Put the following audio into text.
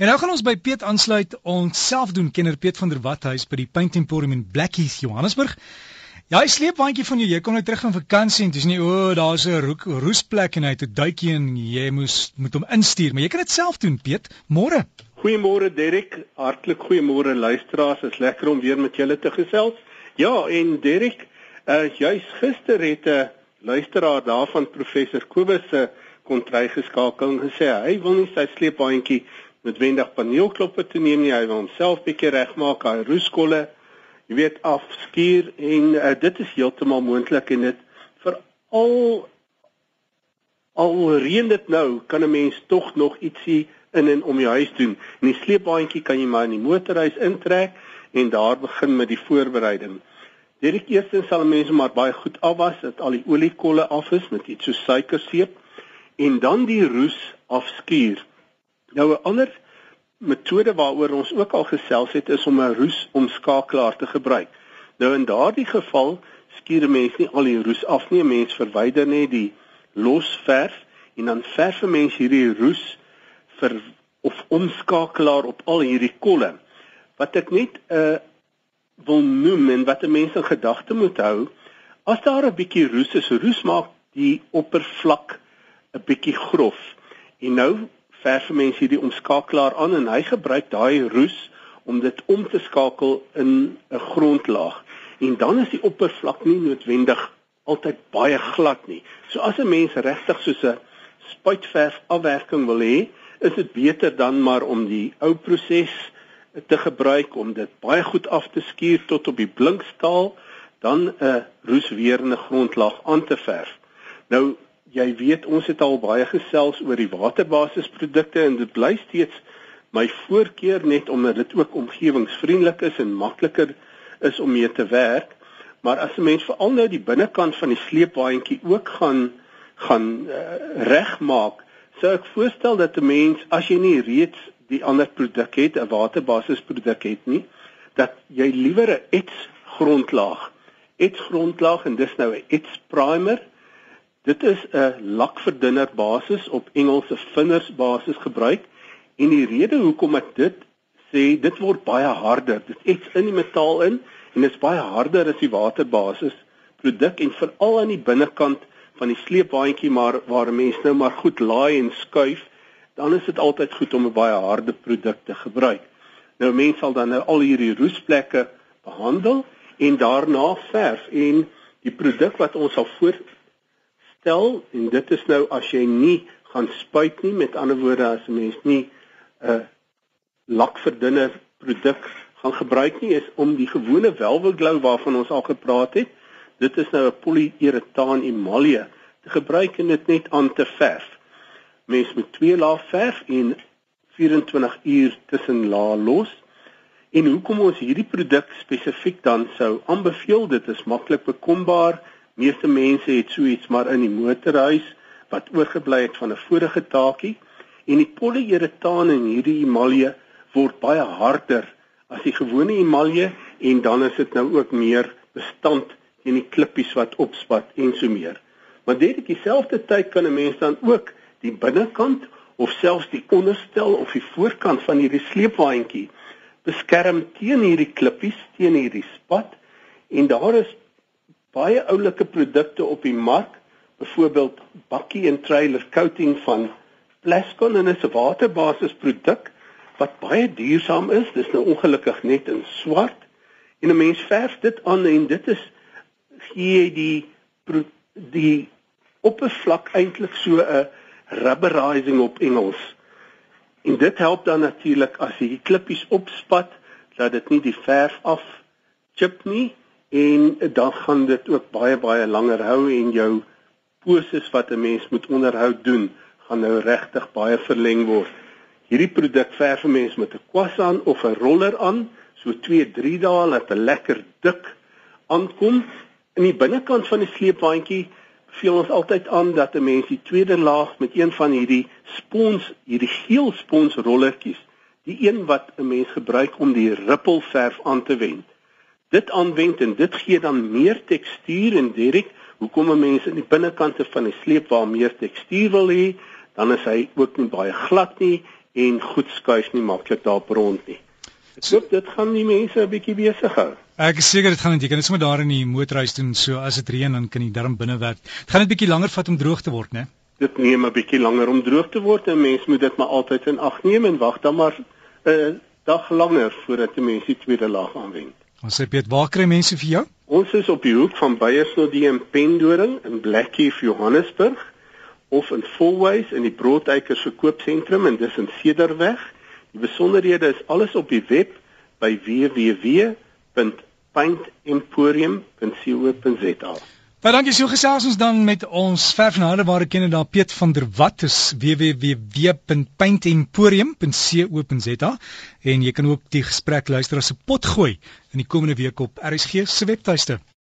En nou gaan ons by Piet aansluit, ons selfdoen kenner Piet van der Westhuis by die Paint Emporium in Blackheath, Johannesburg. Ja, hy sleep baantjie van jou. Jy kom net terug van vakansie en dis nie o, oh, daar's 'n roesplek en hy het 'n duitjie en jy moes moet hom instuur, maar jy kan dit self doen, Piet. Môre. Goeiemôre Derek, hartlik goeiemôre luisteraars. Is lekker om weer met julle te gesels. Ja, en Derek, uh juis gister het 'n luisteraar daarvan professor Kobus se kontry geskakel en gesê hy wil nie sy sleepbaantjie noodwendig paneelkloppe te neem nie, hy wil homself bietjie regmaak, hy roeskolle, jy weet afskuur en uh, dit is heeltemal moontlik en dit vir al al reën dit nou, kan 'n mens tog nog ietsie in en om die huis doen. En die sleepbaantjie kan jy maar in die motorhuis intrek en daar begin met die voorbereiding. Dit eerstens sal mense maar baie goed afwas dat al die oliekolle af is met iets so suikerseep en dan die roes afskuur. Nou 'n ander metode waaroor ons ook al gesels het is om 'n roesomskakelaar te gebruik. Nou in daardie geval skuur mense nie al die roes af nie, mense verwyder net die los verf en dan verf mense hierdie roes vir of omskakelaar op al hierdie kolle. Wat ek net 'n uh, wil noem en wat 'n mens in gedagte moet hou, as daar 'n bietjie roes is, roes maak die oppervlak 'n bietjie grof. En nou verf mense hierdie omskakelaar aan en hy gebruik daai roes om dit om te skakel in 'n grondlaag. En dan is die oppervlak nie noodwendig altyd baie glad nie. So as 'n mens regtig soos 'n spuitverf afwerking wil hê, is dit beter dan maar om die ou proses te gebruik om dit baie goed af te skuur tot op die blinkstaal, dan 'n roes weer in 'n grondlaag aan te verf. Nou jy weet ons het al baie gesels oor die waterbasisprodukte en dit bly steeds my voorkeur net omdat dit ook omgewingsvriendelik is en makliker is om mee te werk. Maar as 'n mens veral nou die binnekant van die sleepwaandjie ook gaan gaan uh, regmaak, sou ek voorstel dat 'n mens as jy nie reeds die ander produk het, 'n waterbasisproduk het nie, dat jy liewer 'n ets grondlaag, ets grondlaag en dis nou 'n ets primer Dit is 'n lakverdunner basis op Engelse thinners basis gebruik en die rede hoekom ek dit sê, dit word baie harder. Dit iets in die metaal in en dit is baie harder as die waterbasis produk en veral aan die binnekant van die sleepwaandjie maar waar 'n mens nou maar goed laai en skuif, dan is dit altyd goed om 'n baie harde produk te gebruik. Nou mense sal dan nou al hierdie roesplekke behandel en daarna verf en die produk wat ons sal voor stel en dit is nou as jy nie gaan spuit nie met ander woorde as 'n mens nie 'n uh, lakverdunner produk gaan gebruik nie is om die gewone velvet glow waarvan ons al gepraat het dit is nou 'n polyuretaan emalje te gebruik en dit net aan te verf. Mens met twee lae verf en 24 uur tussen lae los. En hoekom ons hierdie produk spesifiek dan sou aanbeveel dit is maklik bekombaar Meeste mense het so iets maar in die motorhuis wat oorgebly het van 'n vorige taakie en die polyuretaan in hierdie emalje word baie harder as die gewone emalje en dan is dit nou ook meer bestand teen die klippies wat opspat en so meer. Maar dit op dieselfde tyd kan 'n mens dan ook die binnekant of selfs die onderstel of die voorkant van hierdie sleepwaandjie beskerm teen hierdie klippies, teen hierdie spat en daar is baie oulike produkte op die mark, byvoorbeeld bakkie en trailer coating van Plascon en 'n waterbasis produk wat baie duursaam is. Dis nou ongelukkig net in swart. En 'n mens verf dit aan en dit is gee die die oppervlak eintlik so 'n rubberizing op Engels. En dit help dan natuurlik as jy die klippies opspat dat dit nie die verf af chip nie en dan gaan dit ook baie baie langer hou en jou poses wat 'n mens moet onderhou doen gaan nou regtig baie verleng word. Hierdie produk verf 'n mens met 'n kwas aan of 'n roller aan, so 2-3 dae laat 'n lekker dik aankom. In die binnekant van die sleepwaandjie beveel ons altyd aan dat 'n mens die tweede laag met een van hierdie spons, hierdie geel spons rollertjies, die een wat 'n mens gebruik om die rippelverf aan te wend dit aanwend en dit gee dan meer tekstuur en direk hoekom mense in die binnekante van die sleep waar meer tekstuur wil hê dan is hy ook nie baie glad nie en goed skuif nie maklik daar rond nie. Ek hoop dit gaan die mense 'n bietjie besig hou. Ek is seker dit gaan dit jy kan dit sommer daar in die motorhuis doen so as dit reën dan kan jy darm binne werk. Dit gaan net bietjie langer vat om droog te word, né? Dit neem 'n bietjie langer om droog te word en mens moet dit maar altyd in ag neem en wag dan maar 'n uh, dag langer voordat die mense die tweede laag aanwend. Ons sê Piet, waar kry mense vir jou? Ons is op die hoek van Beyersnodie en Pendoring in Blackheath, Johannesburg of in Fourways in die Broodeikers verkoopsentrum en dis in Cederweg. Die besonderhede is alles op die web by www.paintemporium.co.za. Baie dankie. So gesels ons dan met ons verfnaderbare kenner daar Piet van der Walt is www.paintemporium.co.za en jy kan ook die gesprek luister as 'n pot gooi in die komende week op RSG se webtuiste.